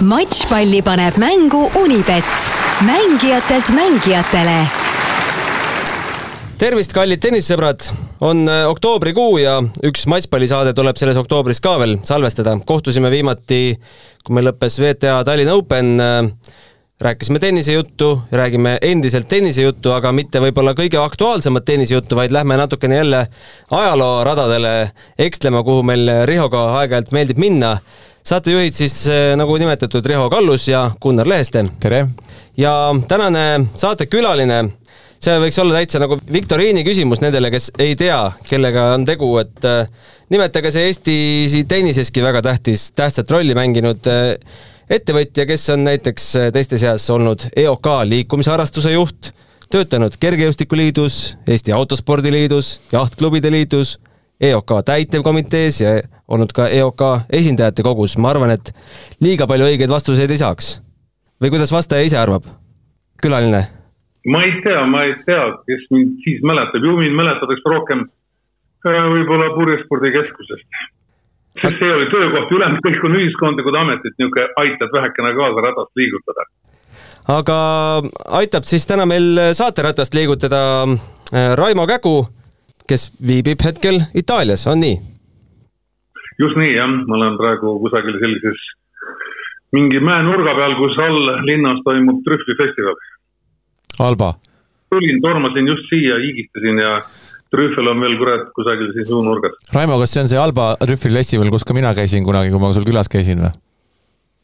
matšpalli paneb mängu Unibet, mängijatelt mängijatele. tervist, kallid tennissõbrad, on äh, oktoobrikuu ja üks matšpallisaade tuleb selles oktoobris ka veel salvestada. kohtusime viimati, kui meil lõppes WTA Tallinna Open, äh, rääkisime tennisejuttu, räägime endiselt tennisejuttu, aga mitte võib-olla kõige aktuaalsemat tennisejuttu, vaid lähme natukene jälle ajalooradadele ekslema, kuhu meil Rihoga aeg-ajalt meeldib minna saatejuhid siis eh, nagu nimetatud, Riho Kallus ja Gunnar Leheste. tere! ja tänane saatekülaline, see võiks olla täitsa nagu viktoriini küsimus nendele, kes ei tea, kellega on tegu, et äh, nimetage see Eesti tenniseski väga tähtis, tähtsat rolli mänginud äh, ettevõtja, kes on näiteks teiste seas olnud EOK liikumisharrastuse juht, töötanud Kergejõustikuliidus, Eesti Autospordiliidus, Jahtklubide Liidus EOK täitevkomitees ja olnud ka EOK esindajate kogus, ma arvan, et liiga palju õigeid vastuseid ei saaks. või kuidas vastaja ise arvab? külaline? ma ei tea, ma ei tea, kes mind siis mäletab, ju mind mäletatakse rohkem äh, võib-olla purjespordikeskusest. sest see oli töökoht, ülejäänud kõik on ühiskondlikud ametid, niisugune aitad vähekene kaasa ratast liigutada. aga aitab siis täna meil saateratast liigutada äh, Raimo Kägu kes viibib hetkel Itaalias, on nii? just nii jah, ma olen praegu kusagil sellises mingi mäenurga peal, kus all linnas toimub trühvlifestival. Alba. tulin, tormasin just siia, higistasin ja trühvel on veel kurat kusagil siin suunurgas. Raimo, kas see on see Alba trühvlifestival, kus ka mina käisin kunagi, kui ma sul külas käisin või?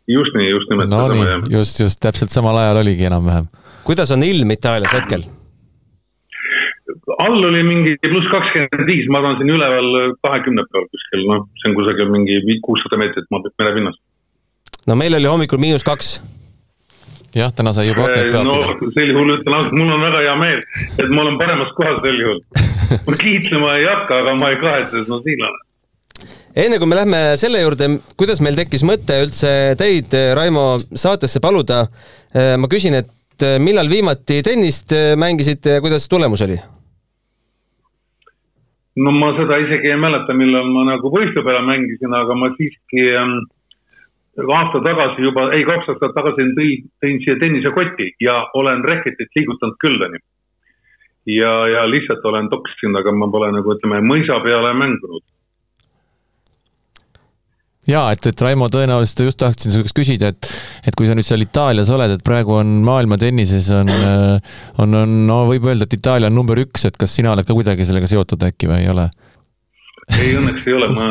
just nii, just nimelt. no nii, just, just täpselt samal ajal oligi enam-vähem. kuidas on ilm Itaalias hetkel? All oli mingi pluss kakskümmend viis, ma arvan, siin üleval kahekümne peal kuskil, noh, see on kusagil mingi kuussada meetrit merepinnast. no meil oli hommikul miinus kaks. jah, täna sai juba aknad kraapida. no sel juhul ütlen ausalt, mul on väga hea meel, et ma olen paremas kohas sel juhul. ma kiitlema ei hakka, aga ma ei kahetse, sest ma siin olen enne kui me lähme selle juurde, kuidas meil tekkis mõte üldse teid, Raimo, saatesse paluda, ma küsin, et millal viimati tennist mängisite ja kuidas tulemus oli? No ma seda isegi ei mäleta, millal ma nagu võistluse peale mängisin, aga ma siiski ähm, aasta tagasi juba, ei kaks aastat tagasi tõin, tõin siia tennisekoti ja olen reketit liigutanud küll, onju. ja, ja lihtsalt olen toksinud, aga ma pole nagu ütleme mõisa peale mänginud jaa, et, et Raimo, tõenäoliselt just tahtsin su käest küsida, et, et kui sa nüüd seal Itaalias oled, et praegu on maailma tennises on, äh, on, on, no võib öelda, et Itaalia on number üks, et kas sina oled ka kuidagi sellega seotud äkki või ei ole? ei, õnneks ei ole, ma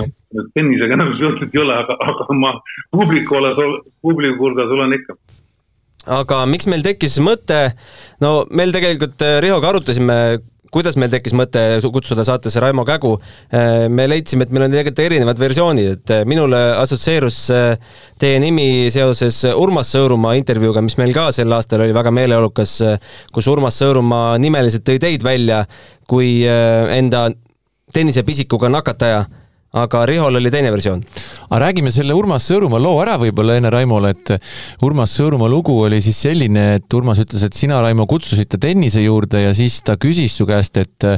tennisega nagu seotud ei ole, aga, aga ma publiku hulgas, publiku hulgas olen ikka. Aga miks meil tekkis mõte, no meil tegelikult äh, Rihoga arutasime kuidas meil tekkis mõte kutsuda saatesse Raimo Kägu, äh, me leidsime, et meil on tegelikult erinevad versioonid, et äh, minule assotsieerus äh, teie nimi seoses Urmas Sõõrumaa intervjuuga, mis meil ka sel aastal oli väga meeleolukas, kus Urmas Sõõrumaa nimeliselt tõi teid välja kui enda tennisepisikuga nakataja aga Rihol oli teine versioon. aga räägime selle Urmas Sõõrumaa loo ära võib-olla enne Raimole, et Urmas Sõõrumaa lugu oli siis selline, et Urmas ütles, et sina, Raimo, kutsusid ta tennise juurde ja siis ta küsis su käest, et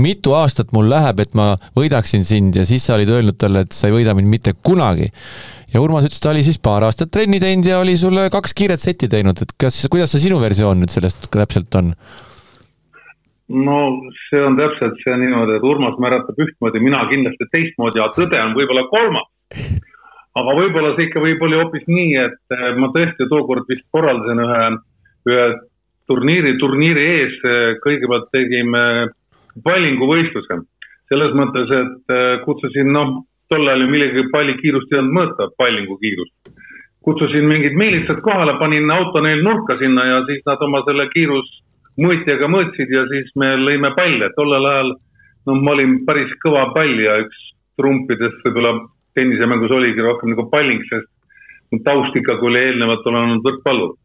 mitu aastat mul läheb, et ma võidaksin sind ja siis sa olid öelnud talle, et sa ei võida mind mitte kunagi ja Urmas ütles, ta oli siis paar aastat trenni teinud ja oli sulle kaks kiiret setti teinud, et kas, kuidas see sinu versioon nüüd sellest täpselt on? No see on täpselt see niimoodi, et Urmas märatab ühtmoodi, mina kindlasti teistmoodi, aga tõde on võib-olla kolmas. aga võib-olla see ikka võib oli hoopis nii, et eh, ma tõesti tookord vist korraldasin ühe, ühe turniiri, turniiri ees eh, kõigepealt tegime pallinguvõistluse. selles mõttes, et eh, kutsusin, noh, tol ajal ju millegi palli kiirust ei olnud mõõta, pallingu kiirust. kutsusin mingid miilitsad kohale, panin auto neil nurka sinna ja siis nad oma selle kiirus mõõtjaga mõõtsid ja siis me lõime palle. tollel ajal noh, ma olin päris kõva pall ja üks trumpidest võib-olla tennisemängus oligi rohkem nagu palling, sest taust ikkagi oli eelnevalt olnud võrkpallur.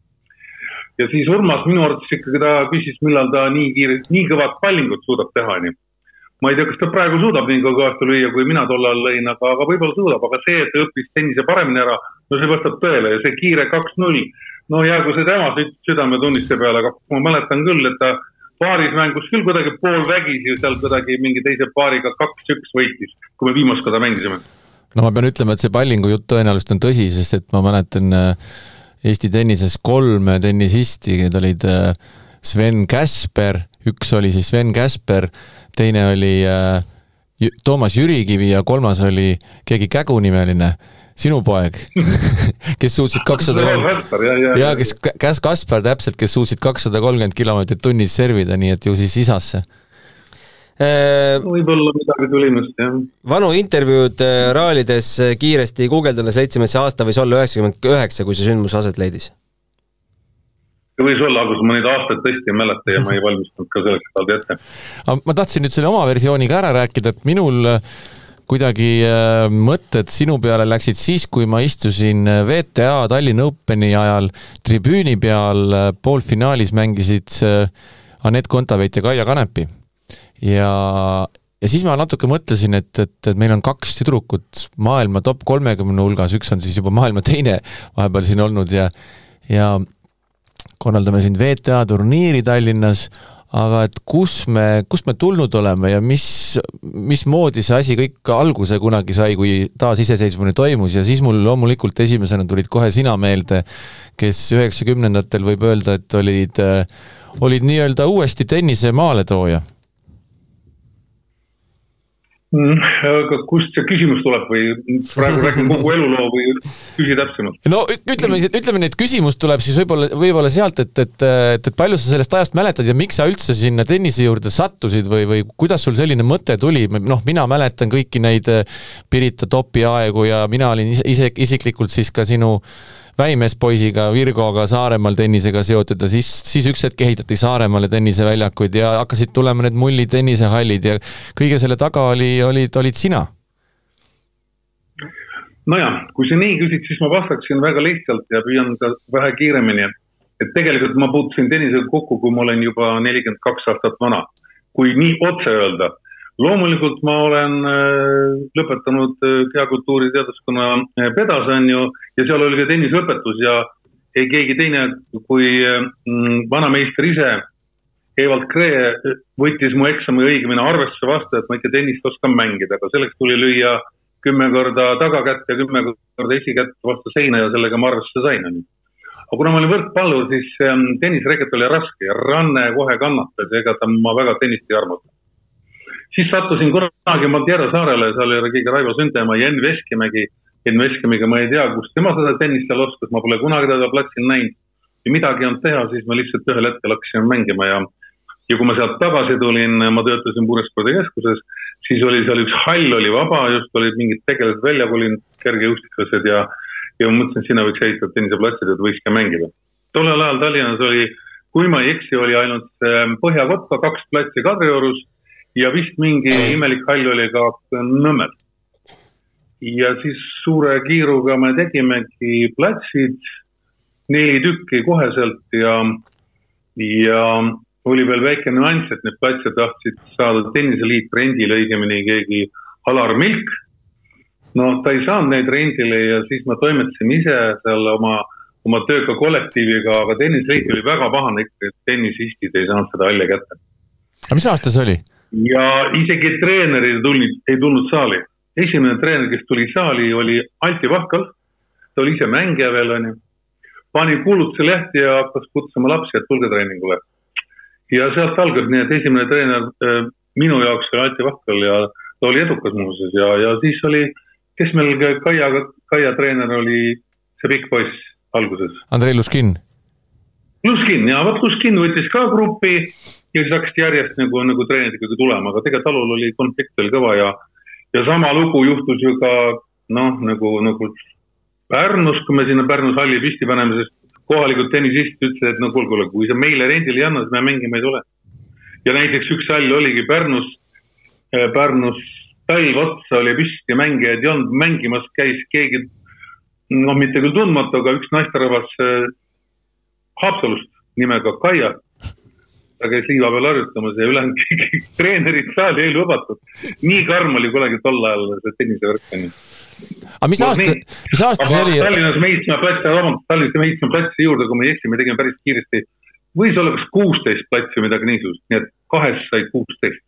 ja siis Urmas minu arvates ikkagi ta küsis, millal ta nii kiire, nii kõvat pallingut suudab teha, onju. ma ei tea, kas ta praegu suudab nii kõvasti lüüa, kui mina tol ajal lõin, aga, aga võib-olla suudab, aga see, et ta õppis tennise paremini ära, no see vastab tõele ja see kiire kaks-null no jäägu see tema südametunniste peale, aga ma mäletan küll, et ta paaris mängus küll kuidagi poolvägisi seal kuidagi mingi teise paariga kaks-üks võitis, kui me viimast korda mängisime. No ma pean ütlema, et see pallingu jutt tõenäoliselt on tõsi, sest et ma mäletan äh, Eesti tennises kolm tennisisti, need olid äh, Sven Käsper, üks oli siis Sven Käsper, teine oli äh, Toomas Jürikivi ja kolmas oli keegi Kägu nimeline sinu poeg kes suutsid kakssada kolm, ja kes, Käs Kaspar täpselt, kes suutsid kakssada kolmkümmend kilomeetrit tunnis servida, nii et ju siis isasse äh, võib-olla midagi tulimust, jah. vanu intervjuud äh, raalides äh, kiiresti guugeldada, seitsmes aasta võis olla üheksakümmend üheksa, kui see sündmus aset leidis see võis olla, aga ma neid aastaid tõesti ei mäleta ja ma ei valmistanud ka selleks alati ette. ma tahtsin nüüd selle oma versiooni ka ära rääkida, et minul kuidagi äh, mõtted sinu peale läksid siis, kui ma istusin äh, VTA Tallinna Openi ajal tribüüni peal, äh, poolfinaalis mängisid Anett Kontaveit ja Kaia Kanepi. ja, ja siis ma natuke mõtlesin, et, et, et meil on kaks tüdrukut maailma top kolmekümne hulgas, üks on siis juba maailma teine vahepeal siin olnud ja, ja korraldame siin VTA turniiri Tallinnas, aga et kus me, kust me tulnud oleme ja mis, mismoodi see asi kõik alguse kunagi sai, kui taasiseseisvumine toimus? Ja siis mul loomulikult esimesena tulid kohe sina meelde, kes üheksakümnendatel võib öelda, et olid, olid nii-öelda uuesti tennise maaletooja aga kust see küsimus tuleb või praegu räägin kogu eluloo või küsi täpsemalt? no ütleme, ütleme nii, et küsimus tuleb siis võib-olla, võib-olla sealt, et, et, et, et palju sa sellest ajast mäletad ja miks sa üldse sinna tennise juurde sattusid või, või kuidas sul selline mõte tuli, noh, mina mäletan kõiki neid Pirita topi aegu ja mina olin ise, isiklikult siis ka sinu äh, väimeespoisiga Virgoga Saaremaal tennisega seotud ja siis, siis üks hetk ehitati Saaremaale tenniseväljakuid ja hakkasid tulema need mulli tennisehallid ja kõige selle taga oli, olid, olid sina. nojah, kui sa nii küsid, siis ma vastaksin väga lihtsalt ja püüan ka vähe kiiremini, et tegelikult ma puutusin tennisega kokku, kui ma olen juba nelikümmend kaks aastat vana. kui nii otse öelda loomulikult ma olen äh, lõpetanud kehakultuuri äh, teaduskonna äh, pedas, on ju, ja seal oli ka tenniseõpetus ja ei keegi teine kui mm, vanameister ise, Evald Kree, võttis mu eksami õigemini arvesse vastu, et ma ikka tennist oskan mängida, aga selleks tuli lüüa kümme korda tagakätt ja kümme korda esikätt vastu seina ja sellega ma arvesse sain, on ju. aga kuna ma olin võrkpallur, siis ähm, tennisreket oli raske ja ranne kohe kannatas ja ega ta ma väga tennist ei armasta siis sattusin kunagi Madeira saarele, seal oli keegi Raivo Süntemaa ja Enn Veskimägi. Enn Veskimägi, ma ei tea, kust tema seda tennist seal oskas, ma pole kunagi teda platsil näinud. kui midagi ei olnud teha, siis ma lihtsalt ühel hetkel hakkasin mängima ja, ja kui ma sealt tagasi tulin, ma töötasin Puurespordikeskuses, siis oli seal üks hall oli vaba, just olid mingid tegelased välja kolinud, kergejõustiklased ja, ja ma mõtlesin, et sinna võiks ehitada tenniseplatsid, et võiks ka mängida. tollel ajal Tallinnas oli, kui ma ei eksi, oli ainult Põhjakotka kaks platsi Kadriorus ja vist mingi imelik hall oli ka Nõmmel. ja siis suure kiiruga me tegimegi platsid, neli tükki koheselt ja, ja oli veel väike nüanss, et need platse tahtsid saada tenniseliit rendile, õigemini keegi Alar Milk. no ta ei saanud neid rendile ja siis ma toimetasin ise seal oma, oma tööga kollektiiviga, aga tenniseliit oli väga pahane ikka, et tennisistid ei saanud seda halli kätte. aga mis aasta see oli? Ja isegi treenerid tulid, ei tulnud saali. esimene treener, kes tuli saali, oli Anti Vahkal. ta oli ise mängija veel, onju. pani kuulutuse lehti ja hakkas kutsuma lapsi, et tulge treeningule. ja sealt algas, nii et esimene treener äh, minu jaoks oli Anti Vahkal ja ta oli edukas muuseas ja, ja siis oli, kes meil Kaia, Kaia treener oli, see pikk poiss alguses. Andrei Luskin. Luskin ja vot Luskin võttis ka gruppi ja siis hakkasid järjest nagu, nagu treenerid ikkagi tulema, aga tegelikult alul oli konflikt veel kõva ja, ja sama lugu juhtus ju ka noh, nagu, nagu Pärnus, kui me sinna Pärnus halli püsti paneme, sest kohalikud tennisistid ütlesid, et no kuulge, kuulge, kui sa meile rendile ei anna, siis me mängima ei tule. ja näiteks üks hall oligi Pärnus, äh, Pärnus talv otsa oli püsti, mängijaid ei olnud, mängimas käis keegi, noh, mitte küll tundmatu, aga üks naisterahvas äh, Haapsalust nimega Kaia ta käis liiva peal harjutamas ja ülejäänud treenerid saali ei lubatud. nii karm oli kunagi tol ajal see tennisevärk onju. aga mis aasta, mis aasta see oli? Tallinnas me ehitasime platsi, vabandust, Tallinnas me ehitasime platsi juurde, kui ma ei eksi, me tegime päris kiiresti. võis olla kas kuusteist platsi või midagi niisugust, nii et kahest sai kuusteist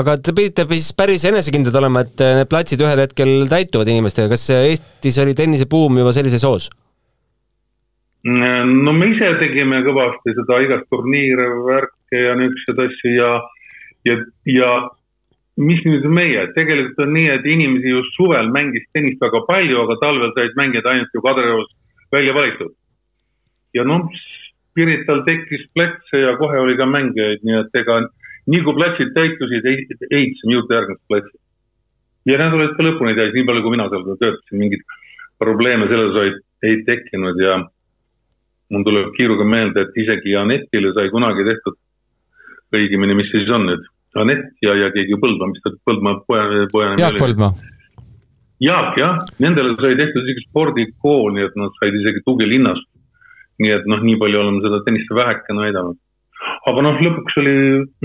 aga te pidite siis päris enesekindlad olema, et need platsid ühel hetkel täituvad inimestega, kas Eestis oli tennisebuum juba sellises hoos? No me ise tegime kõvasti seda igast turniire, värke ja niisuguseid asju ja, ja, ja mis nüüd meie, tegelikult on nii, et inimesi just suvel mängis tennist väga palju, aga talvel said mängida ainult ju Kadriorus välja valitud. ja noh, Pirital tekkis platse ja kohe oli ka mängijaid, nii et ega nii kui platsid täitusid, ehitasime juurde järgmist platsi. ja need olid ka lõpuni täis, nii palju kui mina seal töötasin, mingeid probleeme selles ei tekkinud ja mul tuleb kiiruga meelde, et isegi Anetile sai kunagi tehtud, õigemini, mis see siis on nüüd, Anett ja, ja keegi Põldmaa, mis ta Põldmaa poja, poja nimi oli? Jaak Põldmaa. Jaak jah, nendele sai tehtud isegi spordikool, nii et nad said isegi tugilinnast. nii et noh, nii palju oleme seda tennist vähekene aidanud. aga noh, lõpuks oli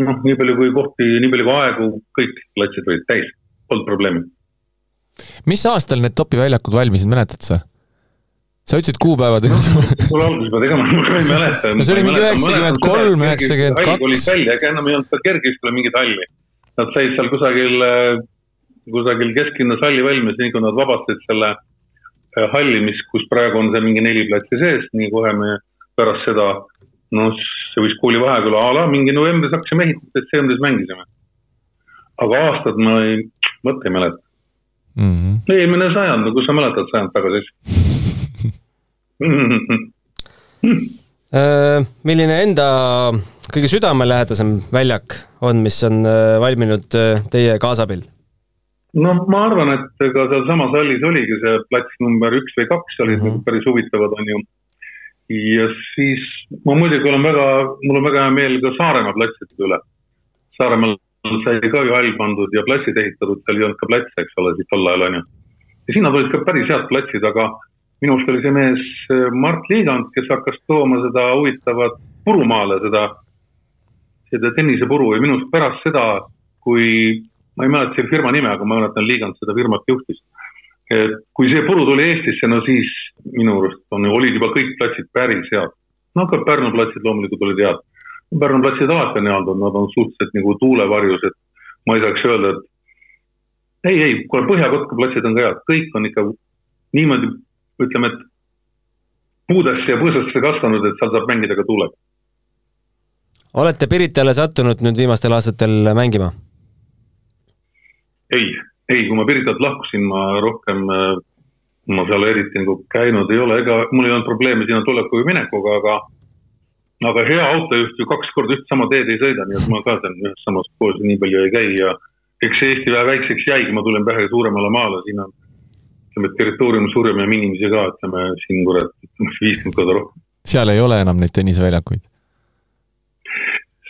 noh, nii palju kui kohti, nii palju kui aegu, kõik platsid olid täis, polnud probleemi. mis aastal need topiväljakud valmisid, mäletad sa? Sa ütlesid kuupäevadega mul alguses pead tegema, ma ei mäleta. no see oli mingi üheksakümmend kolm, üheksakümmend kaks. olid välja, ega enam ei olnud ka kergejõustikule mingit halli. Nad said seal kusagil, äh, kusagil kesklinnas halli valmis, nii kui nad vabastasid selle äh, halli, mis, kus praegu on see mingi neli platsi sees, nii kohe me pärast seda, noh, see võis koolivaheaeg olla a la mingi novembris hakkasime ehitama, detsembris mängisime. aga aastad ma ei, mõtte ei mäleta mm. -hmm. eelmine sajand, no kus sa mäletad sajand tagasi milline enda kõige südamelähedasem väljak on, mis on äh, valminud äh, teie kaasabil? noh, ma arvan, et ka sealsamas hallis oligi see plats number üks või kaks olid mm -hmm. päris huvitavad, on ju. ja siis ma muidugi olen väga, mul on väga hea meel ka Saaremaa platside üle. Saaremaal sai ka ju hall pandud ja platsid ehitatud, seal ei olnud ka platse, eks ole, siis tol ajal on ju. ja sinna tulid ka päris head platsid, aga minu arust oli see mees äh, Mart Liigand, kes hakkas tooma seda huvitavat purumaale, seda, seda tennisepuru ja minu arust pärast seda, kui, ma ei mäleta selle firma nime, aga ma mäletan, Liigand seda firmat juhtis. et kui see puru tuli Eestisse, no siis minu arust on, olid juba kõik platsid päris head. no ka Pärnu platsid loomulikult olid head. Pärnu platsid alati on head olnud, nad on suhteliselt nagu tuulevarjus, et ma ei saaks öelda, et ei, ei, kuule Põhja-Kotka platsid on ka head, kõik on ikka niimoodi ütleme, et puudesse ja põõsasse kasvanud, et seal saab mängida ka tuulega. olete Piritale sattunud nüüd viimastel aastatel mängima? ei, ei, kui ma Piritalt lahkusin, ma rohkem, ma seal eriti nagu käinud ei ole, ega mul ei olnud probleeme sinna tuleku või minekuga, aga aga hea autojuht ju kaks korda üht sama teed ei sõida, nii et ma ka seal ühes samas koolis nii palju ei käi ja eks see Eesti vähe väikseks jäigi, ma tulen vähe suuremale maale, siin on ütleme, et territoorium suurem ja inimesi ka, ütleme siin kurat, viiskümmend korda rohkem. seal ei ole enam neid tenniseväljakuid?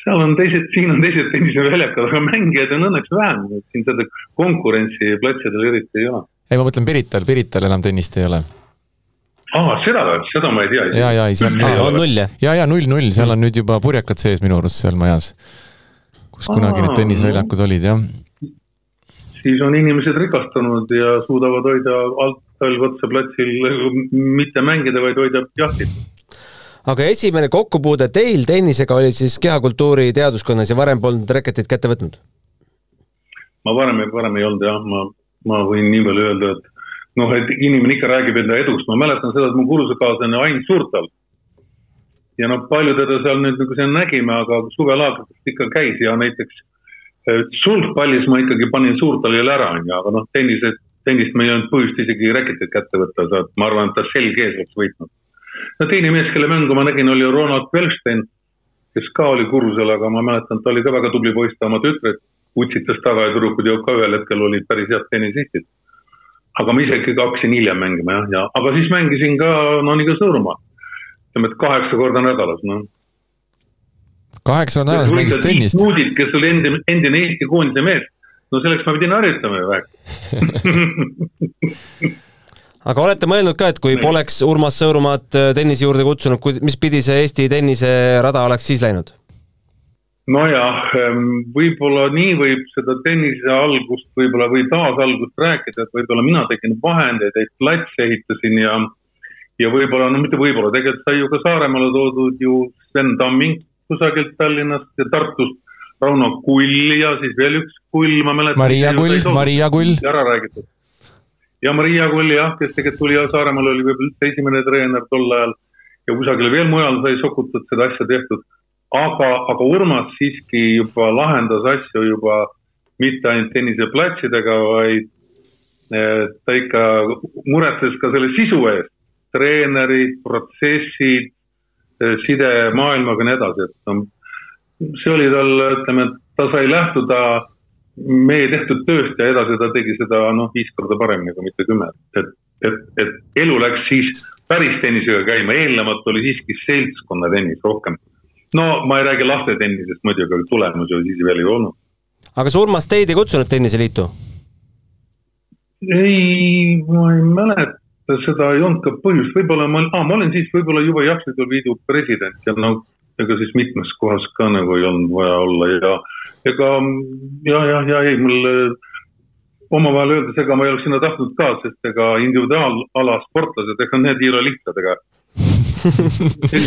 seal on teised, siin on teised tenniseväljakad, aga mängijaid on õnneks vähem, et siin seda konkurentsi platsidel eriti ei ole. ei, ma mõtlen Pirital, Pirital enam tennist ei ole aa, seda, seda ma ei tea. ja, ja ei, seal ah, on null jah? ja, ja null, null, seal on nüüd juba purjekad sees minu arust seal majas, kus kunagi Aa, need tenniseväljakud olid, jah siis on inimesed rikastunud ja suudavad hoida alt talv otsa platsil mitte mängida, vaid hoida jahti. aga esimene kokkupuude teil tennisega oli siis kehakultuuri teaduskonnas ja varem polnud reketit kätte võtnud? ma varem, varem ei olnud jah, ma, ma võin nii palju öelda, et noh, et inimene ikka räägib enda edust, ma mäletan seda, et mu kursusekaaslane Ain Suurtal ja noh, palju teda seal nüüd nagu seal nägime, aga suvelaagrites ikka käis ja näiteks sulgpallis ma ikkagi panin suurtalil ära, onju, aga noh, tennises, tennist meil ei olnud põhjust isegi räketit kätte võtta, ma arvan, et ta selg ees oleks võitnud. no teine mees, kelle mängu ma nägin, oli Ronald Welstein, kes ka oli kursel, aga ma mäletan, ta oli ka väga tubli poiss, ta oma tütred utsitas taga ja tüdrukud ju ka ühel hetkel olid päris head tennisistid. aga ma ise ikkagi hakkasin hiljem mängima jah, ja aga siis mängisin ka, no nii ka Sõõrumaal. ütleme, et kaheksa korda nädalas, noh kaheksa nädalas mängis tennist. Kes oli endine, endine Eesti koondise mees, no selleks ma pidin harjutama ju väheke aga olete mõelnud ka, et kui poleks Urmas Sõõrumaad äh, tennise juurde kutsunud, mis pidi see Eesti tenniserada oleks siis läinud? nojah, ähm, võib-olla nii võib seda tennise algust, võib-olla või taasalgust rääkida, et võib-olla mina tegin vahendeid, et platse ehitasin ja ja võib-olla, no mitte võib-olla, tegelikult sai ju ka Saaremaale toodud ju Sven Tamming kusagilt Tallinnast ja Tartust Rauno Kull ja siis veel üks Kull, ma mäletan. Maria Kull, Maria Kull. ära räägitud. ja Maria Kull jah, kes tegelikult tuli Saaremaal, oli võib-olla üldse esimene treener tol ajal ja kusagil veel mujal sai sokutud seda asja tehtud. aga, aga Urmas siiski juba lahendas asju juba mitte ainult tenniseplatsidega, vaid eh, ta ikka muretses ka selle sisu eest. treenerid, protsessid, side maailmaga ja nii edasi, et no see oli tal, ütleme, ta sai lähtuda meie tehtud tööst ja edasi ta tegi seda noh, viis korda paremini kui mitte kümme, et, et, et elu läks siis päris tennisega käima, eelnevalt oli siiski seltskonnatennis rohkem. no ma ei räägi lastetennisest muidugi, aga tulemusi siis veel ei olnud. aga kas Urmas teid ei kutsunud tenniseliitu? ei, ma ei mäleta, seda ei olnud ka põhjust, võib-olla ma, ah, ma olin siis võib-olla juba Jahtsõidu liidu president ja no ega siis mitmes kohas ka nagu ei olnud vaja olla ja ega ja, ja, ja ei, mul äh, omavahel öeldes, ega ma ei oleks sinna tahtnud ka, sest ega individuaalala sportlased, ega need ei ole lihtsad, ega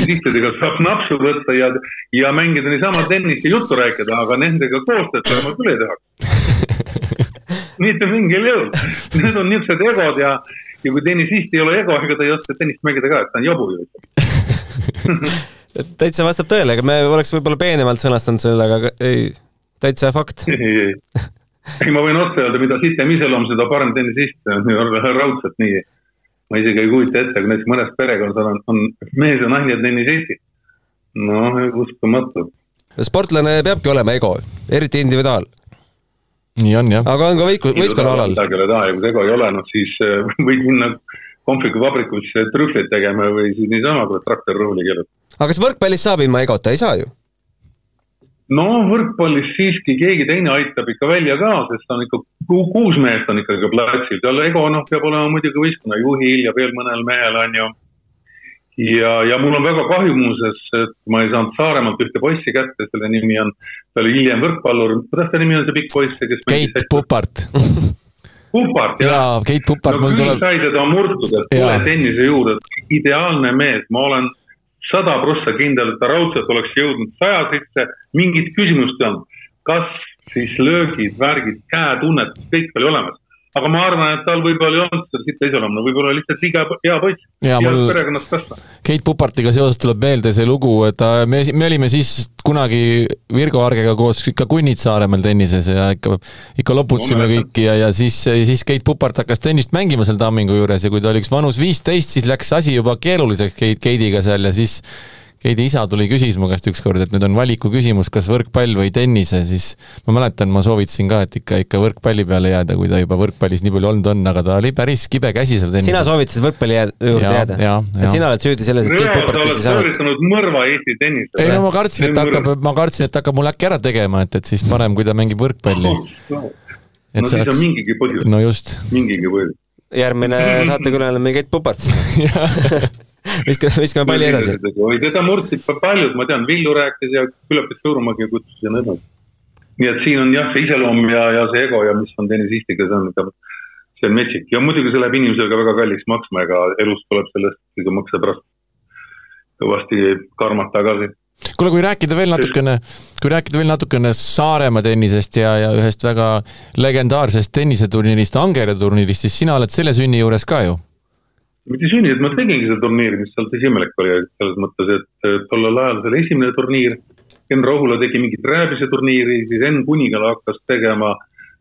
lihtadega saab napsu võtta ja, ja mängida niisama tennist ja juttu rääkida, aga nendega koostööd ma küll ei tahaks. mitte mingil juhul, need on niisugused egod ja, ja kui tennisist ei ole ego, ega ta ei oska tennist mängida ka, et ta on jabu ju täitsa vastab tõele, ega me oleks võib-olla peenemalt sõnastanud selle, aga ei, täitsa fakt. ei, ei, ei, ma võin otse öelda, mida sitem iseloom, seda parem tennisist, raudselt nii. ma isegi ei kujuta ette, kui näiteks mõnes perekonnas on, on mees ja naine tennisistid. noh, uskumatu. sportlane peabki olema ego, eriti individuaal nii on jah. aga on ka võiku-, võistkonnaalal. kelle taha ja kui ego ei ole, noh siis äh, võid minna kohvikuvabrikusse trühvleid tegema või siis niisama tuleb traktorrõõli keerutada. aga kas võrkpallis saab ilma egota, ei saa ju? no võrkpallis siiski keegi teine aitab ikka välja ka, sest on ikka kuus meest on ikkagi platsil, seal ego noh, peab olema muidugi võistkonna juhil ja veel mõnel mehel on ju. Ja, ja mul on väga kahju muuseas, et ma ei saanud Saaremaalt ühte poissi kätte, selle nimi on, ta oli hiljem võrkpallur, kuidas ta nimi on, see pikk poiss, kes Keit Pupart Pupart, jah. jaa, Keit Pupart no, mul tuleb. sai teda murtud, et tule tennise juurde, ideaalne mees, ma olen sada prossa kindel, et ta raudselt oleks jõudnud saja sisse, mingit küsimust ei olnud. kas siis löögid, värgid, käetunnetus, kõik oli olemas aga ma arvan, et tal võib-olla ei olnud seda sitta iseloomu, võib-olla lihtsalt liiga hea poiss. ja mul perekonnas kasvanud. Keit Pupartiga seoses tuleb meelde see lugu, et ta, me, me olime siis kunagi Virgo Argega koos ikka kunnid Saaremaal tennises ja ikka, ikka loputasime no, kõiki ja, ja siis, siis Keit Pupart hakkas tennist mängima seal Tammingu juures ja kui ta oli üks vanus viisteist, siis läks asi juba keeruliseks Keit, Keidiga seal ja siis Keidi isa tuli, küsis mu käest ükskord, et nüüd on valiku küsimus, kas võrkpall või tennis ja siis ma mäletan, ma soovitasin ka, et ikka, ikka võrkpalli peale jääda, kui ta juba võrkpallis nii palju olnud on, aga ta oli päris kibe käsi seal tennises. sina soovitasid võrkpalli juurde jääda? et sina oled süüdi selles, et Keit Popartist ei saanud? sooritanud mõrva Eesti tennisele. ei no ma kartsin, et ta hakkab, ma kartsin, et ta hakkab mul äkki ära tegema, et, et siis parem, kui ta mängib võrkpalli. et no siis oleks... mingigi põhjus. no just. mingigi põhjus. järgmine saatekülaline on meil Keit Pupart viskame, viskame palli edasi. oi, teda murdsid paljud, ma tean, Villu rääkis ja küllap Suurmägi kutsus ja nii edasi. nii et siin on jah, see iseloom ja, ja see ego ja mis on tennisistiga, see on ikka, see on metsik ja muidugi see läheb inimesele ka väga kalliks maksma, ega elus tuleb sellest kõige makse pärast kõvasti karmad tagasi kuule, kui rääkida veel natukene, kui rääkida veel natukene Saaremaa tennisest ja, ja ühest väga legendaarsest tenniseturniirist, Angere turniirist, siis sina oled selle sünni juures ka ju mitte sünni, et ma tegingi seda turniiri, mis seal siis imelik oli, selles mõttes, et tollel ajal see oli esimene turniir. Enn Rohula tegi mingit rääbise turniiri, siis Enn Kunigal hakkas tegema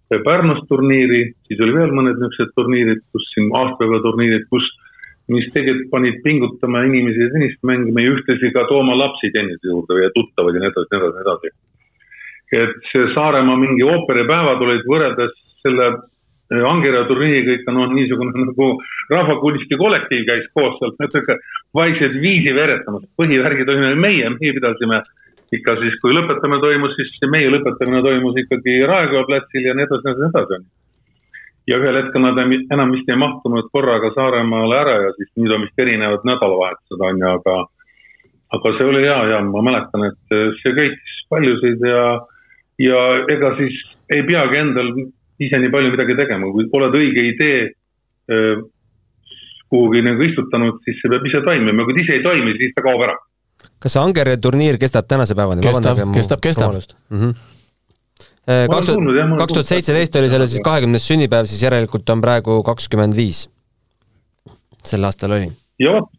Pärnus turniiri, siis oli veel mõned niisugused turniirid, kus siin aastapäeva turniirid, kus, mis tegelikult panid pingutama inimesi tennist mängima ja ühtlasi ka tooma lapsi tennise juurde ja tuttavaid ja nii edasi, nii edasi, nii edasi. et see Saaremaa mingi ooperipäevad olid võrreldes selle Angera turniiriga ikka noh, niisugune nagu rahvakunsti kollektiiv käis koos seal natuke vaikselt viisi veretamas. põhivärgid olime meie, meie pidasime ikka siis, kui lõpetamine toimus, siis meie lõpetamine toimus ikkagi Raekoja platsil ja nii edasi, nii edasi. ja ühel hetkel nad enam vist ei mahtunud korraga Saaremaale ära ja siis nüüd on vist erinevad nädalavahetused on ju, aga aga see oli hea ja ma mäletan, et see köitis paljusid ja, ja ega siis ei peagi endal ise nii palju midagi tegema, kui oled õige idee äh, kuhugi nagu istutanud, siis see peab ise toimima, kui ta ise ei toimi, siis ta kaob ära. kas see Angeri turniir kestab tänase päevani? kestab, kestab, kestab. Mm -hmm. kaks tuhat, kaks tuhat seitseteist oli selle siis kahekümnes sünnipäev, siis järelikult on praegu kakskümmend viis. sel aastal oli. ja vot,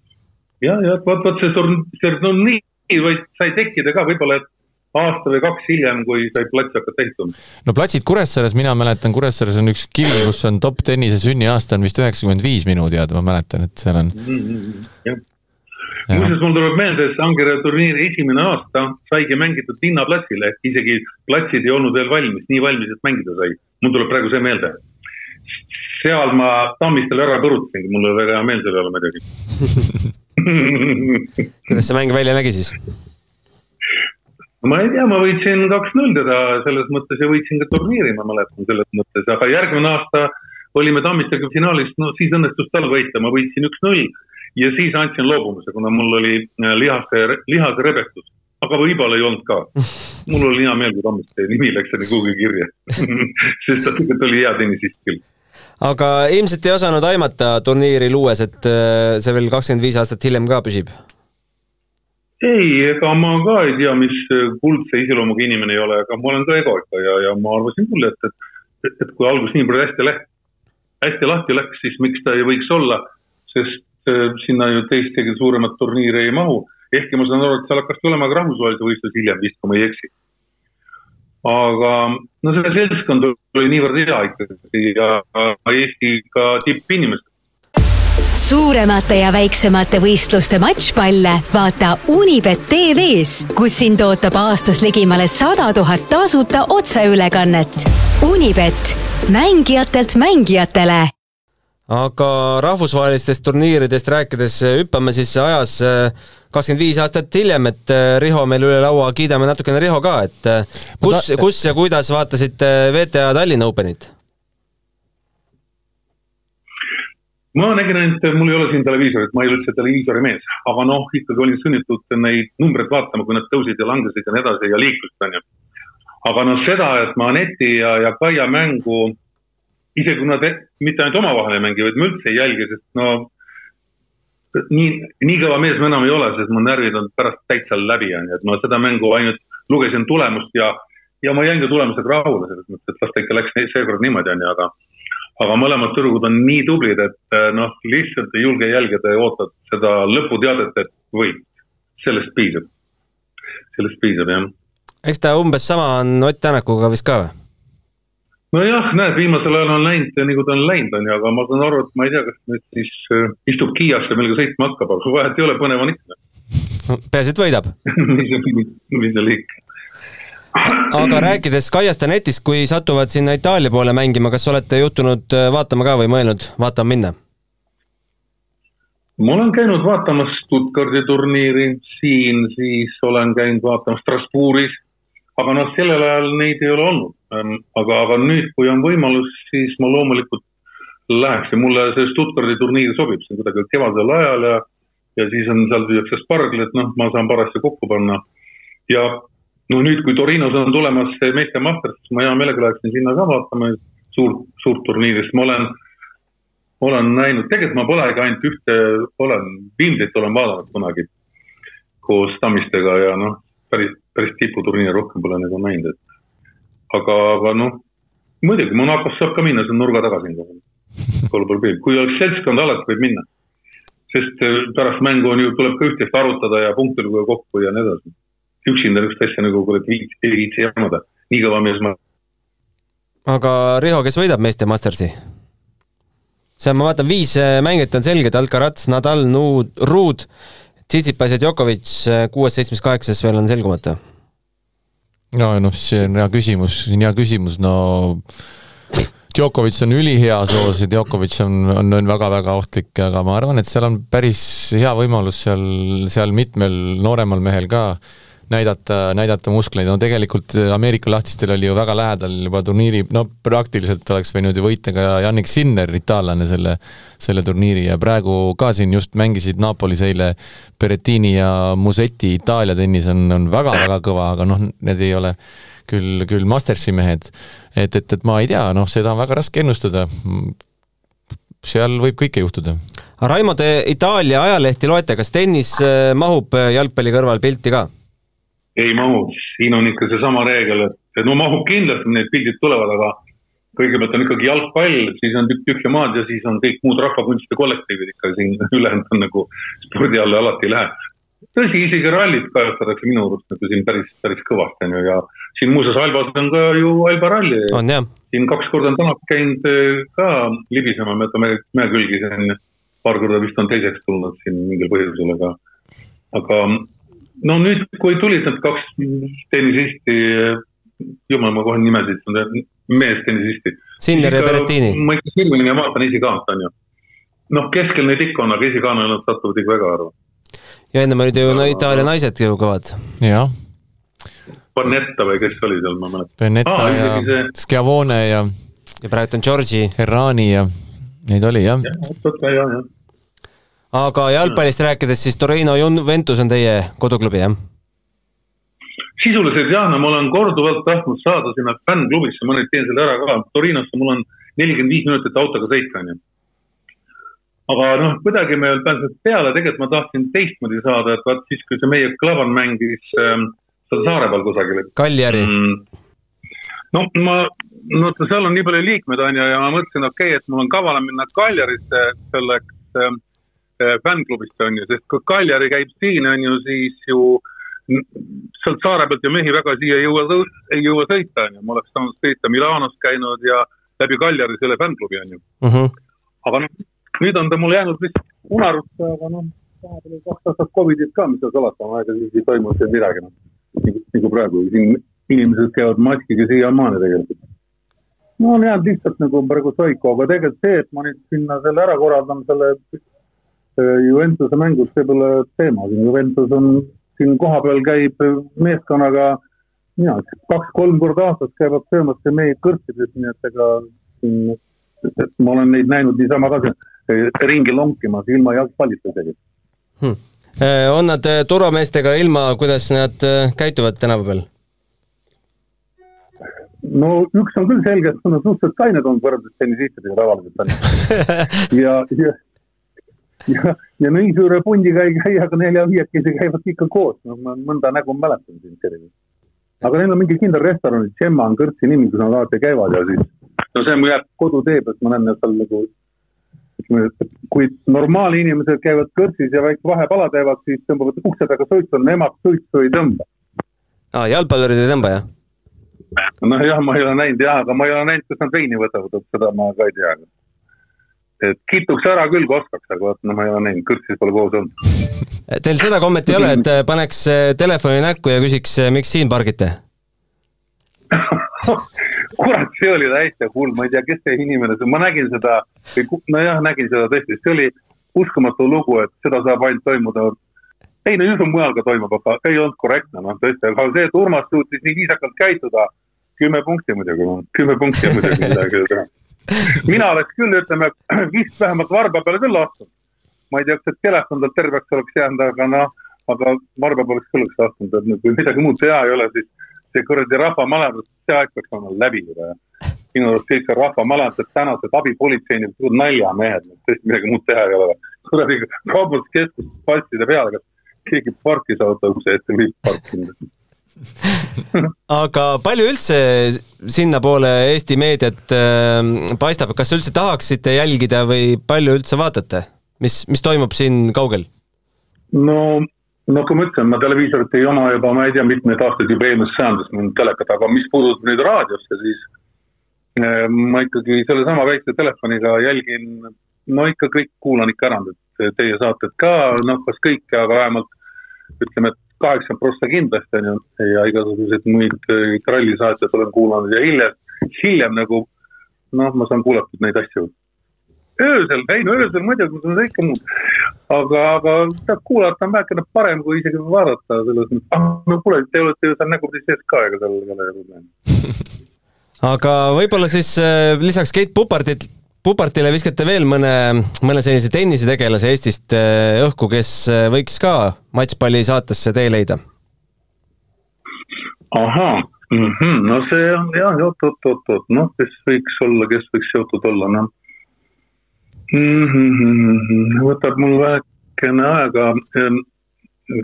ja, ja vot, vot see turn-, see turniir võis, sai tekkida ka võib-olla, et aasta või kaks hiljem, kui sai plats hakata ehituma. no platsid Kuressaares, mina mäletan, Kuressaares on üks kivi, kus on top tennise sünniaasta on vist üheksakümmend viis minu teada, ma mäletan, et seal on mm. -hmm, muuseas, mul tuleb meelde, et Sankere turniiri esimene aasta saigi mängitud linnaplatsil ehk isegi platsid ei olnud veel valmis, nii valmis, et mängida sai. mul tuleb praegu see meelde. seal ma Tammistele ära põrutasingi, mul oli väga hea meel selle üle muidugi kuidas see mäng välja nägi siis? Ma ei tea, ma võitsin kaks-null teda selles mõttes ja võitsin ka turniiri, ma mäletan selles mõttes, aga järgmine aasta olime Tammistega finaalis, no siis õnnestus tal võita, ma võitsin üks-null ja siis andsin loobumuse, kuna mul oli äh, lihaste, lihase rebestus, aga võib-olla ei olnud ka. mul oli hea meel, kui Tammiste nimi läks enne kuhugi kirja. Sest ta tegelikult oli hea tennisist küll. Aga ilmselt ei osanud aimata turniiri luues, et äh, see veel kakskümmend viis aastat hiljem ka püsib ei, ega ma ka ei tea, mis kuldse iseloomuga inimene ei ole, aga ma olen ka egoika ja, ja ma arvasin küll, et, et, et kui algus nii palju hästi läks, hästi lahti läks, siis miks ta ei võiks olla, sest äh, sinna ju teist tegelikult suuremat turniiri ei mahu. ehkki ma saan aru, et seal hakkas tulema ka rahvusvahelise võistluse hiljem vist, kui ma ei eksi. aga no see seltskond oli niivõrd hea ikkagi ja Eesti ka tippinimesed suuremate ja väiksemate võistluste matšpalle vaata Unibet tv-s, kus sind ootab aastas ligimale sada tuhat tasuta otseülekannet. Unibet, mängijatelt mängijatele aga rahvusvahelistest turniiridest rääkides hüppame siis ajas äh, kakskümmend viis aastat hiljem, et äh, Riho meil üle laua, kiidame natukene Riho ka, et kus, kus ja kuidas vaatasite VTA Tallinna Openit? Ma nägin ainult, mul ei ole siin televiisorit, ma ei ole üldse televiisori mees, aga noh, ikkagi olin sunnitud neid numbreid vaatama, kui nad tõusid ja langesid ja nii edasi ja liiklust on ju. aga noh, seda, et ma Aneti ja, ja Kaia mängu, isegi kui nad mitte ainult omavahel ei mängi, vaid ma üldse ei jälgi, sest no nii, nii kõva mees ma enam ei ole, sest mu närvid on pärast täitsa läbi, on ju, et ma seda mängu ainult lugesin tulemust ja, ja ma jäin ka tulemusega rahule selles mõttes, et las ta ikka läks seekord niimoodi, on ju, aga aga mõlemad tüdrukud on nii tublid, et eh, noh, lihtsalt ei julge jälgida ja ootad seda lõputeadet, et võit. sellest piisab, sellest piisab, jah. eks ta umbes sama on Ott Tänakuga vist ka või? nojah, näed, viimasel ajal on läinud nii, kui ta on läinud, on ju, aga ma saan aru, et ma ei tea, kas nüüd siis äh, istub Kiiasse, millega sõitma hakkab, aga vahet ei ole, põnev on ikka peaasi, et võidab mis seal ikka aga rääkides Kaiast ja Netist, kui satuvad sinna Itaalia poole mängima, kas olete juhtunud äh, vaatama ka või mõelnud vaatama minna? ma olen käinud vaatamas Stuttgardi turniiri siin, siis olen käinud vaatamas Strasbourgis, aga noh, sellel ajal neid ei ole olnud. Ähm, aga, aga nüüd, kui on võimalus, siis ma loomulikult läheks ja mulle see Stuttgardi turniir sobib, see on kuidagi kevadel ajal ja ja siis on seal süüakse spargli, et noh, ma saan parajasti kokku panna. ja no nüüd, kui Torinos on tulemas see meeste master, siis ma hea meelega läheksin sinna ka vaatama suurt, suurt turniiri, sest ma olen, olen näinud, tegelikult ma polegi ainult ühte, olen, Viimsit olen vaadanud kunagi koos Tammistega ja noh, päris, päris tiputurniire rohkem pole nagu näinud, et aga, aga noh, muidugi Monacos saab ka minna, see on nurga taga pool piiri, kui oleks seltskond, alati võib minna. sest pärast mängu on ju, tuleb ka üht-teist arutada ja punkte lugeda kokku ja nii edasi üksinda niisugust asja nagu kurat viits, ei viitsi jamada, nii kõva mees ma. aga Riho, kes võidab meeste Mastersi? seal ma vaatan, viis äh, mängijat on selged, Alcaraz, Nadal, Nuud, Ruud, Tsitsipas ja Djokovic äh, kuues, seitsmes, kaheksas veel on selgumata. no noh, see on hea küsimus, see on hea küsimus, no Djokovic on ülihea soos ja Djokovic on, on, on väga-väga ohtlik, aga ma arvan, et seal on päris hea võimalus seal, seal mitmel nooremal mehel ka näidata, näidata muskleid, no tegelikult Ameerika lahtistel oli ju väga lähedal juba turniiri, no praktiliselt oleks võinud ju võita ka Jannik Sinner, itaallane, selle, selle turniiri ja praegu ka siin just mängisid Napolis eile Berettini ja Musetti, Itaalia tennis on, on väga-väga kõva, aga noh, need ei ole küll, küll Mastersi mehed. et, et, et ma ei tea, noh, seda on väga raske ennustada seal võib kõike juhtuda. Raimo, te Itaalia ajalehti loete, kas tennis äh, mahub jalgpalli kõrval pilti ka? Ei mahu, siin on ikka seesama reegel, et et no mahub kindlasti, need pildid tulevad, aga kõigepealt on ikkagi jalgpall, siis on tükk tühja maad ja siis on kõik muud rahvakunstide kollektiivid ikka siin, ülejäänud on nagu spordi alla alati ei lähe. tõsi, isegi rallit kajastatakse minu arust nagu siin päris, päris kõvasti on ju ja siin muuseas Albas on ka ju Alba ralli. on jah. siin kaks korda on Tänak käinud äh, ka libisema mööda mäe, mäekülgi, on paar korda vist on teiseks tulnud siin mingil põhjusel, aga, aga no nüüd, kui tulid need kaks tennisisti, jumal, ma kohe nimesid, meestennisisti. Sinner ja Berrettini. ma ikka silmini vaatan esikaant, on ju. noh, keskel neid ikka on, aga esikaanel nad satuvad ikka väga harva. ja ennem olid ju no Itaalia naised ju kõvad. jah. Bonetta või kes oli seal, ma mäletan. Bonetta ah, ja see... Schiavone ja. ja praegu on Georgi. Herrani ja neid oli jah. jah, jah, jah aga jalgpallist rääkides, siis Torino Juventus on teie koduklubi, jah? sisuliselt jah, no ma olen korduvalt tahtnud saada sinna fännklubisse, ma nüüd teen selle ära ka, Torinosse mul on nelikümmend viis minutit autoga sõita, onju. aga noh, kuidagi me ei pääsenud peale, tegelikult ma tahtsin teistmoodi saada, et vaat siis, kui see meie Klavan mängis äh, seal saare peal kusagil. Kaljari mm,. no ma, no seal on nii palju liikmeid, onju, ja ma mõtlesin, okei okay,, et mul on kavalam minna Kaljarisse selleks äh, fännklubist, onju, sest kui Kaljari käib siin, onju, siis ju äh, sealt saare pealt ju mehi väga siia ei jõua, ei jõua sõita, onju. ma oleks saanud sõita Milanos käinud ja läbi Kaljari selle fännklubi, onju uh. -huh. aga noh, nüüd on ta mul jäänud vist unarusse, aga noh, vahepeal oli kaks aastat Covidit ka, mis seal salata, aega siis ei toimunud seal midagi, noh. nagu, nagu praegu, siin inimesed käivad maskiga siiamaani tegelikult. no on jäänud lihtsalt nagu praegu soiku, aga tegelikult see, et ma nüüd sinna selle ära korraldan, selle Juventuse mängud, see pole teema, Juventus on siin kohapeal käib meeskonnaga mina ütlen, kaks-kolm korda aastas käivad söömas mehi kõrtsides, nii et ega siin, et ma olen neid näinud niisama ka ringi lonkimas ilma jalgpallita isegi hm.. Äh, on nad äh, turvameestega ilma, kuidas nad äh, käituvad tänapäeval? no üks on küll selge, et nad on suhteliselt kained olnud võrreldes tennisistidega tavaliselt. On ja, ja ja, ja nii suure pundiga ei käi, aga nelja-viiekesi käivad ikka koos, no ma mõnda nägu mäletan siin selline. aga neil on mingi kindel restoran, Gemma on kõrtsi nimi, kus nad alati käivad ja siis, no see jääb kodutee pealt, ma näen seal nagu ütleme, et kui normaalne inimesed käivad kõrtsis ja väike vahepala teevad, siis tõmbavad ukse taga suitsu, nemad suitsu ei tõmba. aa, jalgpallurid ei tõmba, jah? nojah, ma ei ole näinud jah, aga ma ei ole näinud, kas nad veini võtavad, seda ma ka ei tea et kituks ära küll, kui oskaks, aga vot no ma ei ole näinud, kõrtsis pole koos olnud. Teil seda kommet ei ole, et äh, paneks äh, telefoni näkku ja küsiks, äh, miks siin pargite kurat, see oli täitsa hull, ma ei tea, kes see inimene, ma nägin seda, nojah, nägin seda tõesti, see oli uskumatu lugu, et seda saab ainult toimuda. ei no ju see mujal ka toimub, aga ei olnud korrektne, noh tõesti, aga see, et Urmas suutis nii viisakalt käituda, kümme punkti muidugi, kümme punkti muidugi midagi mina oleks küll, ütleme, vist vähemalt varba peale küll astunud. ma ei tea, kas telefon tal terveks oleks jäänud, aga noh, aga varba peale oleks küll oleks astunud, et kui midagi muud teha ei ole, siis see kuradi rahvamalevus, see aeg peaks olema läbi juba ja minu arust kõik rahvamalevused, tänased abipolitseinikud, naljamehed, tõesti midagi muud teha ei ole. kuradi kaubanduskeskus passide peale, kas keegi parkis auto ukse ette võib parkida aga palju üldse sinnapoole Eesti meediat äh, paistab, kas üldse tahaksite jälgida või palju üldse vaatate, mis, mis toimub siin kaugel? no, no kui ma ütlen, ma televiisorit ei oma juba, ma ei tea, mitmeid aastaid juba eelmisest sajandist mul telekat, aga mis puudutab nüüd raadiosse, siis äh, ma ikkagi sellesama väikse telefoniga jälgin, no ikka kõik kuulan ikka ära, et teie saated ka, noh, kas kõike, aga vähemalt ütleme, et kaheksakümmend prossa kindlasti on ju ja igasuguseid muid rallisaatjaid olen kuulanud ja hiljem, hiljem nagu noh, ma saan kuulatud neid asju. öösel, ei no öösel muidugi, see on ikka muud. aga, aga tead, kuulata on vähekene parem kui isegi vaadata selles mõttes, ah no kuule, te olete ju seal nägude sees ka, ega seal ei ole probleemi aga võib-olla siis äh, lisaks Keit Pupardit Pupartile viskate veel mõne, mõne sellise tennisetegelase Eestist äh, õhku, kes äh, võiks ka matšpalli saatesse tee leida? ahaa mm, -hmm. no see on jah, oot, oot, oot, oot, noh, kes võiks olla, kes võiks seotud olla, noh mm -hmm.. võtab mul vähekene aega.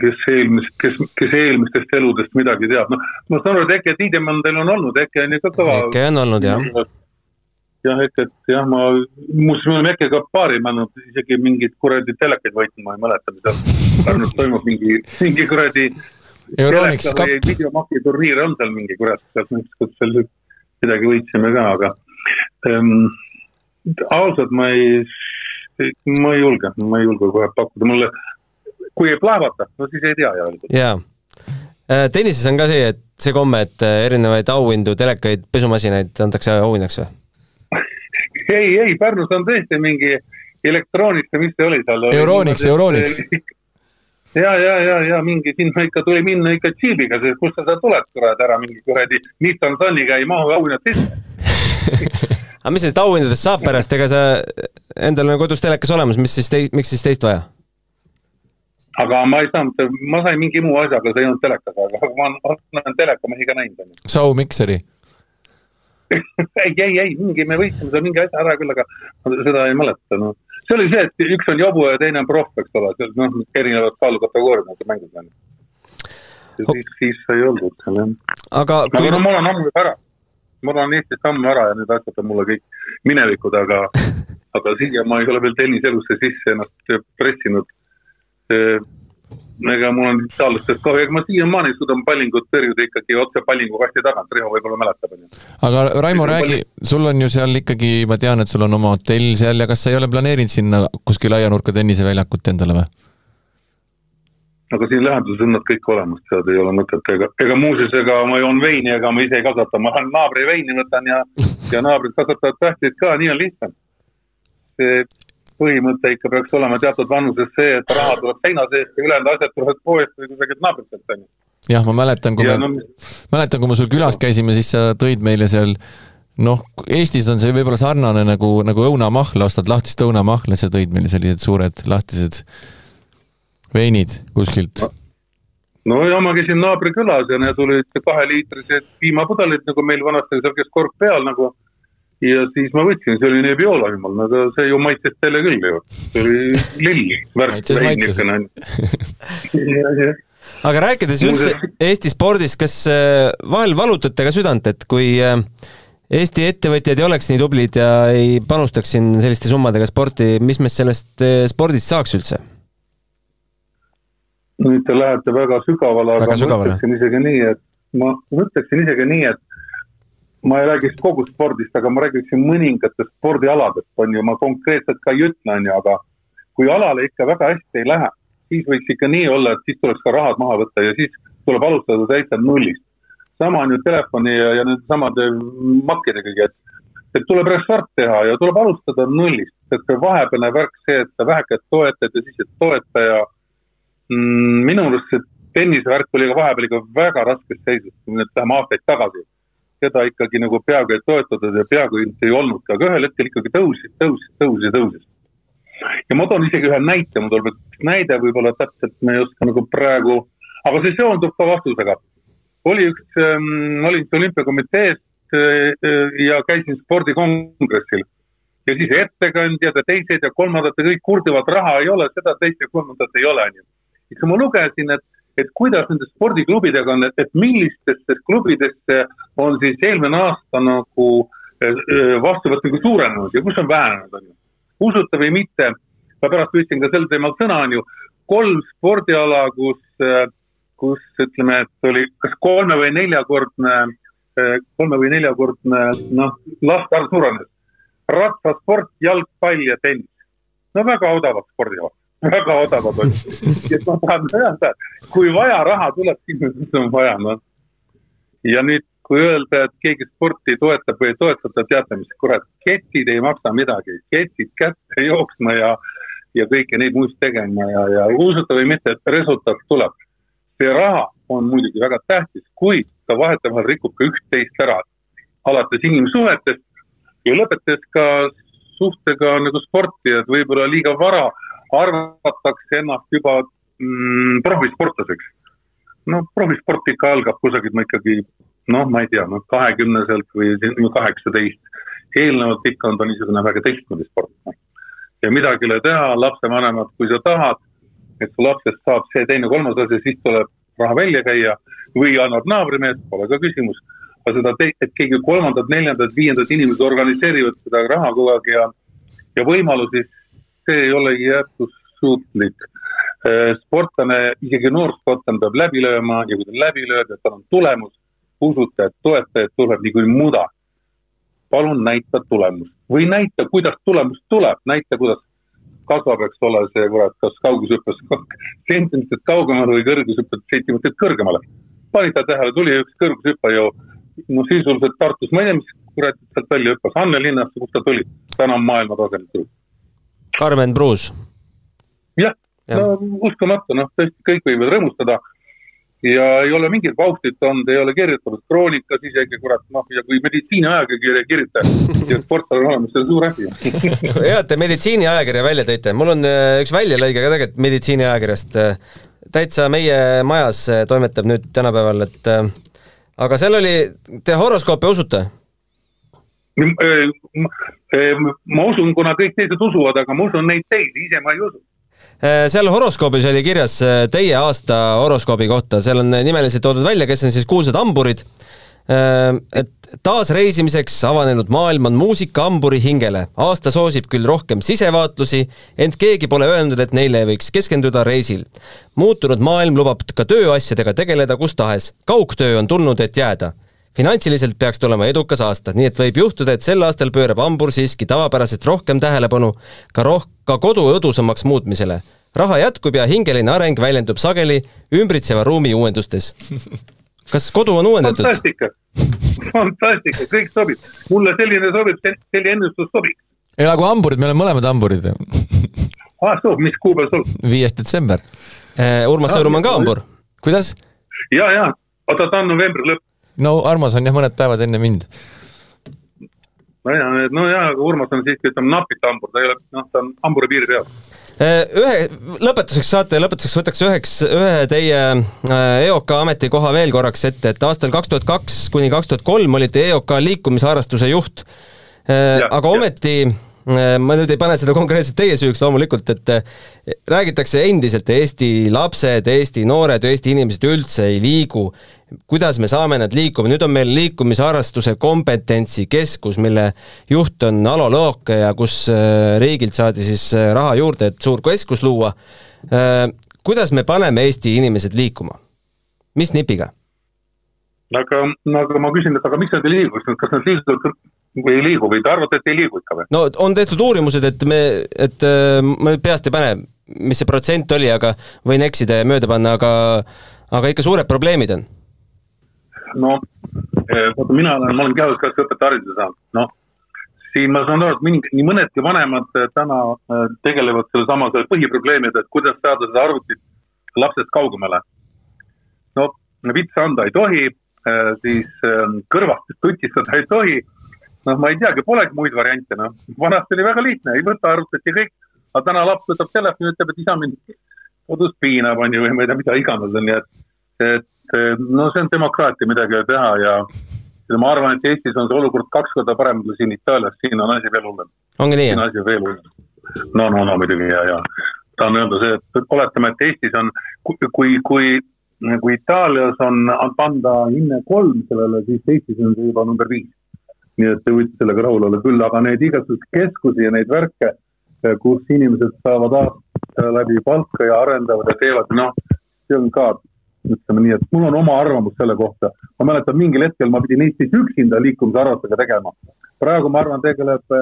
kes eelmist, kes, kes eelmistest eludest midagi teab, noh, ma saan aru, et Eke Tiidemann teil on olnud, Eke on ju ka kõva. Eke on olnud jah. Jah, Eket jah, ma, muuseas me oleme Ekega paari pannud, isegi mingeid kuradi telekaid võitnud, ma ei mäleta, mis Pärnus toimub, mingi, mingi kuradi. Videomaki turniir on seal mingi kurat, sealt kus seal midagi võitsime ka, aga ähm, ausalt ma ei, ma ei julge, ma ei julge kohe pakkuda, mulle kui ei plaevata, no siis ei tea öelda. jaa. Äh, tennises on ka see, et see komme, et äh, erinevaid auhindu, telekaid, pesumasinaid antakse auhinnaks või? Ei, ei, Pärnus on tõesti mingi elektrooniks ja mis see oli seal? Euroniks, Euroniks. ja, ja, ja, ja mingi sinna ikka tuli minna ikka džiibiga, sest kust sa tuled kurat ära mingi kuradi Nissan Suniga ei mahu auhinnad sisse aga mis nendest auhindadest saab pärast, ega sa endal on kodus telekas olemas, mis siis miks siis teist vaja? aga ma ei saanud, ma sain mingi muu asjaga, see ei olnud telekas, aga ma olen telekamehi ka näinud. Sau mikseri ei, ei, ei, mingi, me võitsime seal mingi asja ära küll, aga seda ei mäleta, noh. see oli see, et üks on jobu ja teine on proff, eks ole, seal noh, erinevad kaalukategooriad nagu mängus on. siis, siis sai oldud seal jah. aga kui... aga no ma olen ammu juba ära. ma olen Eestist ammu ära ja need asjad on mulle kõik minevikud, aga aga siia ma ei ole veel tenniselusse sisse ennast pressinud ega mul on taotlustest ka, ega ma siiamaani suudan pallingut tõrjuda ikkagi otse pallingukasti tagant, Riho võib-olla mäletab, aga Raimo, räägi, sul on ju seal ikkagi, ma tean, et sul on oma hotell seal ja kas sa ei ole planeerinud sinna kuskil aianurka tenniseväljakut endale või? aga siin läheduses on nad kõik olemas, tead, ei ole mõtet, ega, ega muuseas, ega ma joon veini, ega ma ise ei kasvata, ma lähen naabri veini võtan ja, ja naabrid kasvatavad tähtleid ka, nii on lihtsam. see põhimõte ikka peaks olema teatud vanuses see, et raha tuleb seina seest ja ülejäänud asjad tulevad poest või kusagilt naabritelt, on ju. jah, ma mäletan, kui ja, me no..., mäletan, kui me sul külas käisime, siis sa tõid meile seal noh, Eestis on see võib-olla sarnane nagu, nagu õunamahla, ostad lahtist õunamahla, sa tõid meile sellised suured lahtised veinid kuskilt no no ja ma käisin naabrikülas ja need olid kaheliitrised piimapudelid nagu meil vanasti, seal käis kork peal nagu ja siis ma võtsin, see oli Nebbiolo jumal, no aga see ju maitses teile küll ju, see oli lill, värk vein niisugune. Aga rääkides üldse Eesti spordist, kas äh, vahel valutate ka südant, et kui äh, Eesti ettevõtjad ei oleks nii tublid ja ei panustaks siin selliste summadega sporti, mis me sellest äh, spordist saaks üldse? nüüd te lähete väga sügavale, aga ma ütleksin isegi nii, et ma ütleksin isegi nii, et ma ei räägiks kogu spordist, aga ma räägiksin mõningatest spordialadest, on ju, ma konkreetselt ka ei ütle, on ju, aga kui alale ikka väga hästi ei lähe, siis võiks ikka nii olla, et siis tuleks ka rahad maha võtta ja siis tuleb alustada täitsa nullist. sama on ju telefoni ja, ja nende samade makkidegagi, et, et tuleb restart teha ja tuleb alustada nullist, et see vahepealne värk, see, et sa väheke toetad ja siis ei toeta ja mm, minu arust see tennisevärk oli ka vahepeal ikka väga raskes seisus, kui me nüüd läheme aastaid tagasi seda ikkagi nagu peaaegu ei toetatud ja peaaegu ei olnudki, aga ühel hetkel ikkagi tõusis, tõusis, tõusis, tõusis. ja ma toon isegi ühe näite, mul tuleb üks näide, võib-olla täpselt ma ei oska nagu praegu, aga see seondub ka vastusega. oli üks ähm,, olin olümpiakomitees äh, ja käisin spordikongressil ja siis ettekandjad ja teised ja kolmandad ja kõik kurdivad, raha ei ole, seda, teist ja kolmandat ei ole, onju. siis ma lugesin, et et kuidas nende spordiklubidega on, et, et millistesse klubidesse on siis eelmine aasta nagu eh, eh, vastuvõtt nagu suurenenud ja kus on vähenenud, on ju. usute või mitte, ma pärast võtsin ka sel teemal sõna, on ju, kolm spordiala, kus, eh, kus ütleme, et oli kas kolme või neljakordne, kolme või neljakordne, noh, laste arv suurenes. rattasport, jalgpall ja tennis. no väga odavad spordialad väga odavad on. et ma tahan öelda, kui vaja raha tuleb, siis on vaja, noh. ja nüüd, kui öelda, et keegi sporti toetab või ei toeta, teate mis, kurat, ketid ei maksa midagi, ketid kätte jooksma ja, ja kõike neid muist tegema ja, ja usuta või mitte, et resultaat tuleb. see raha on muidugi väga tähtis, kuid ta vahetevahel rikub ka üht-teist ära, alates inimsuhetest ja lõpetades ka suhtega nagu sporti, et võib-olla liiga vara arvatakse ennast juba mm, profisportlaseks. no profisport ikka algab kusagilt, ma ikkagi noh, ma ei tea, noh kahekümneselt või kaheksateist. eelnevalt ikka on ta niisugune väga teistmoodi sport. Noh. ja midagi ei ole teha, lapsevanemad, kui sa tahad, et su lapsest saab see teine, kolmas asi, siis tuleb raha välja käia või annab naabrimees, pole ka küsimus. aga seda, et keegi kolmandad, neljandad, viiendad inimesed organiseerivad seda raha kogu aeg ja, ja võimalusi, see ei olegi jätkusuutlik. Äh, sportlane, isegi noor sportlane peab läbi lööma ja kui ta läbi lööb ja tal on tulemus, usute, et toetajaid tuleb nii kui muda. palun näita tulemust või näita, kuidas tulemus tuleb, näita, kuidas kasvab, eks ole, see kurat, kas kaugushüppes sentimeetrit kaugemale või kõrgushüppes sentimeetrit kõrgemale. panite tähele, tuli üks kõrgushüppaja, no sisuliselt Tartus, ma ei tea, mis kurat sealt välja hüppas, Anne linnasse, kust ta tuli, täna on maailma tasemel tuli. Karmen Pruus. jah ja., no uskumatu, noh, tõesti kõik võivad rõõmustada ja ei ole mingit paustit olnud, ei ole kirjutatud kroonikas isegi, kurat, noh, ja kui meditsiiniajakirja ei kirjuta ja sport on olemas, see on suur asi. hea, et te meditsiiniajakirja välja tõite, mul on äh, üks väljalõige ka tegelikult meditsiiniajakirjast, äh, täitsa meie majas äh, toimetab nüüd tänapäeval, et aga seal oli, te horoskoopi usute? Ma usun, kuna kõik teised usuvad, aga ma usun neid teisi, ise ma ei usu seal horoskoobis oli kirjas teie aasta horoskoobi kohta, seal on nimeliselt toodud välja, kes on siis kuulsad hamburid. Et taasreisimiseks avanenud maailm on muusika hamburi hingele. aasta soosib küll rohkem sisevaatlusi, ent keegi pole öelnud, et neile võiks keskenduda reisil. muutunud maailm lubab ka tööasjadega tegeleda kus tahes. kaugtöö on tulnud, et jääda finantsiliselt peaks tulema edukas aasta, nii et võib juhtuda, et sel aastal pöörab hambur siiski tavapärasest rohkem tähelepanu ka roh-, ka kodu õdusamaks muutmisele. raha jätkub ja hingeline areng väljendub sageli ümbritseva ruumi uuendustes. kas kodu on uuendatud? fantastika, fantastika, kõik sobib. mulle selline sobib, selline ennustus sobib. elagu hamburid, me oleme mõlemad hamburid ah, soo, mis kuupäev sul? viies detsember eh,. Urmas Sõõrum on ka hambur. kuidas? ja, ja, oota, ta on novembri lõpp no Armas on jah, mõned päevad enne mind. nojah, no jaa, aga Urmas on siiski, ütleme, napilt hambur, ta ei ole, noh, ta on hamburi piiri peal. Äh, ühe, lõpetuseks saate, lõpetuseks võtaks üheks, ühe teie äh, EOK ametikoha veel korraks ette, et aastal kaks tuhat kaks kuni kaks tuhat kolm olite EOK liikumisharrastuse juht. Äh, aga ometi ma nüüd ei pane seda konkreetselt teie süüks loomulikult, et räägitakse endiselt, Eesti lapsed, Eesti noored, Eesti inimesed üldse ei liigu kuidas me saame nad liikuma, nüüd on meil liikumisharrastuse kompetentsikeskus, mille juht on Alo Lõoke ja kus äh, riigilt saadi siis äh, raha juurde, et suur keskus luua. Äh, kuidas me paneme Eesti inimesed liikuma? mis nipiga? aga, aga ma küsin, et aga miks nad ei liigu, kas nad liiguvad või ei liigu või te arvate, et ei liigu ikka või? no on tehtud uurimused, et me, et ma peast ei pane, mis see protsent oli, aga võin eksida ja mööda panna, aga aga ikka suured probleemid on no eh, vaata, mina olen, ma olen kehaõpetaja hariduse saanud, noh. siin ma saan aru, et mingi, nii mõnedki vanemad eh, täna eh, tegelevad sellesama selle põhiprobleemiga, et kuidas saada seda arvutit lapsest kaugemale. no vitsa anda ei tohi, siis kõrvast tutistada ei tohi. noh, ma ei teagi, polegi muid variante, noh. vanasti oli väga lihtne, ei võta arvutit ja kõik. aga täna laps võtab telefoni, ütleb, et isa mind kodus piinab, on ju, või ma ei tea, mida iganes on, nii et, et no see on demokraatia, midagi ei ole teha ja ja ma arvan, et Eestis on see olukord kaks korda parem kui siin Itaalias, siin on asi veel hullem. siin on asi veel hullem. no, no, no muidugi ja, ja tahan öelda see, et oletame, et Eestis on, kui, kui, kui, kui Itaalias on anda hinne kolm sellele, siis Eestis on see juba number viis. nii et te võite sellega rahul olla küll, aga neid igasuguseid keskusi ja neid värke, kus inimesed saavad aasta läbi palka ja arendavad ja teevad, noh, see on ka ütleme nii, et mul on oma arvamus selle kohta. ma mäletan, mingil hetkel ma pidin Eestis üksinda liikumisharrastusega tegema. praegu ma arvan, tegeleb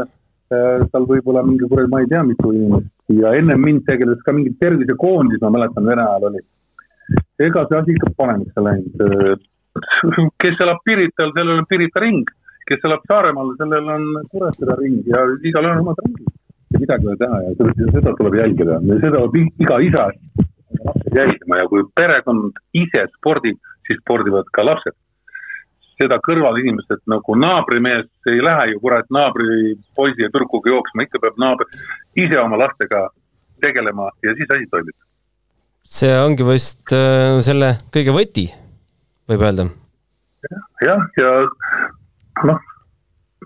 seal võib-olla mingi kuradi, ma ei tea, mitu inimest ja ennem mind tegeles ka mingi tervisekoondis, ma mäletan, Vene ajal oli. ega see asi ikka paremaks ei läinud. kes elab Pirital, sellel on Pirita ring, kes elab Saaremaal, sellel on Kuressaare ring ja igalühel on omad ringid. ja midagi ei ole teha ja seda, tuleb jälgida, seda iga isa lapsed jälgima ja kui perekond ise spordib, siis spordivad ka lapsed. seda kõrvalinimesed nagu naabrimees ei lähe ju kurat naabri poisi ja tüdrukuga jooksma, ikka peab naaber ise oma lastega tegelema ja siis asi toimib. see ongi vist äh, selle kõige võti, võib öelda. jah, ja noh,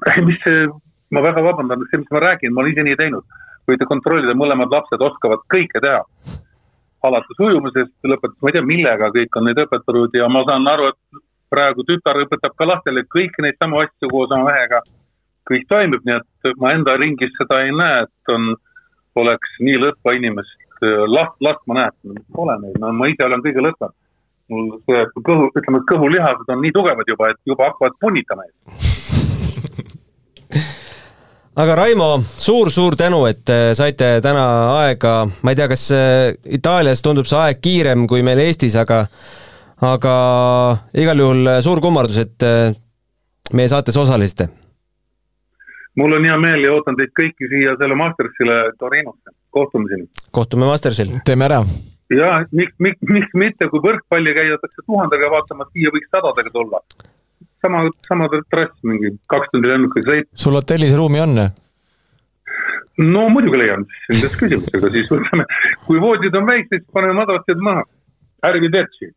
mis see, ma väga vabandan, see, mis ma räägin, ma olen ise nii teinud. võite kontrollida, mõlemad lapsed oskavad kõike teha alates ujumisest, lõpetades ma ei tea millega, kõik on neid õpetanud ja ma saan aru, et praegu tütar õpetab ka lastele kõiki neid samu asju koos oma mehega. kõik toimib, nii et ma enda ringis seda ei näe, et on, oleks nii lõtva inimest, last, last ma näen, pole neid, no ma ise olen kõige lõtvam. mul see kõhu, ütleme, kõhulihased on nii tugevad juba, et juba hakkavad punnitama aga Raimo suur,, suur-suur tänu, et äh, saite täna aega, ma ei tea, kas äh, Itaalias tundub see aeg kiirem kui meil Eestis, aga aga igal juhul äh, suur kummardus, et meie saates osalesite. mul on hea meel ja ootan teid kõiki siia selle Mastersile Torinosse, kohtumiseni. kohtume Mastersil. teeme ära. ja miks, miks, miks mitte, kui võrkpalli käiakse tuhandega vaatamas, siia võiks sadadega tulla sama, sama trass, mingi kaks tundi lennukiga sõit. sul hotellis ruumi on? no muidugi leian, selles küsimus, aga siis võtame, kui voodid on väiksed, siis paneme madratsid maha. Arrivederci.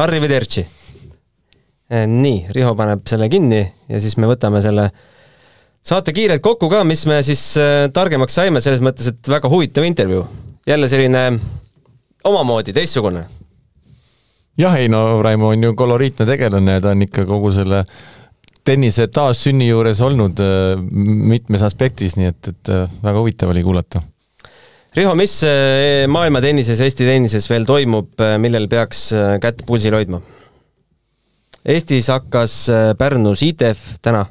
Arrivederci. Eh, nii, Riho paneb selle kinni ja siis me võtame selle saate kiirelt kokku ka, mis me siis eh, targemaks saime, selles mõttes, et väga huvitav intervjuu. jälle selline omamoodi teistsugune jah, ei no Raimo on ju koloriitne tegelane ja ta on ikka kogu selle tennise taassünni juures olnud äh, mitmes aspektis, nii et, et äh, väga huvitav oli kuulata. Riho, mis äh, maailma tennises, Eesti tennises veel toimub, millel peaks kätt pulsil hoidma? Eestis hakkas Pärnus ITF täna.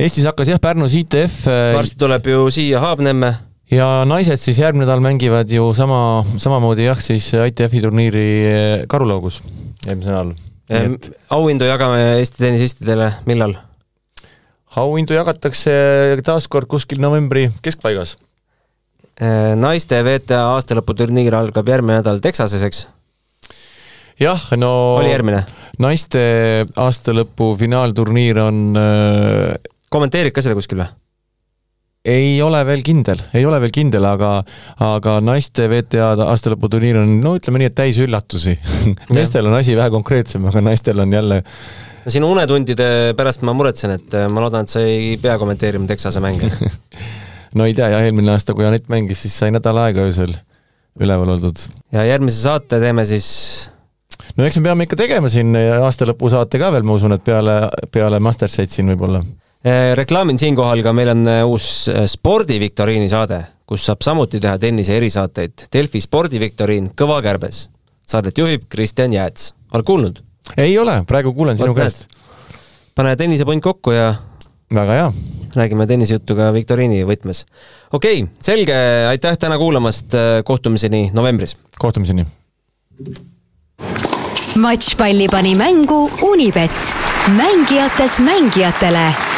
Eestis hakkas jah, Pärnus ITF. varsti tuleb ju siia Haabnemme ja naised siis järgmine nädal mängivad ju sama, samamoodi jah, siis ITF-i turniiri Karulaugus eelmisel nädalal. Et... auhindu jagame Eesti tennisistidele, millal? auhindu jagatakse taaskord kuskil novembri keskpaigas. naiste WTA aastalõputurniir algab järgmine nädal Texases, eks? jah, no oli järgmine? naiste aastalõpu finaalturniir on kommenteerid ka seda kuskil või? Ei ole veel kindel, ei ole veel kindel, aga, aga naiste WTA aastalõputurniir on, no ütleme nii, et täis üllatusi. Meestel on asi vähe konkreetsem, aga naistel on jälle sinu unetundide pärast ma muretsen, et äh, ma loodan, et sa ei pea kommenteerima Texase mänge. No ei tea, jah, eelmine aasta, kui Anett mängis, siis sai nädal aega öösel üleval oldud. ja järgmise saate teeme siis no eks me peame ikka tegema siin aastalõpu saate ka veel, ma usun, et peale, peale Mastersit siin võib-olla reklaamin siinkohal ka, meil on eh, uus eh, spordiviktoriini saade, kus saab samuti teha tennise erisaateid. Delfi spordiviktoriin Kõva kärbes. Saadet juhib Kristjan Jääts. oled kuulnud? ei ole, praegu kuulen sinu käest. pane tennisepunt kokku ja väga hea. räägime tennisejuttu ka viktoriini võtmes. okei okay,, selge, aitäh täna kuulamast, kohtumiseni novembris. kohtumiseni. matšpalli pani mängu Unibet, mängijatelt mängijatele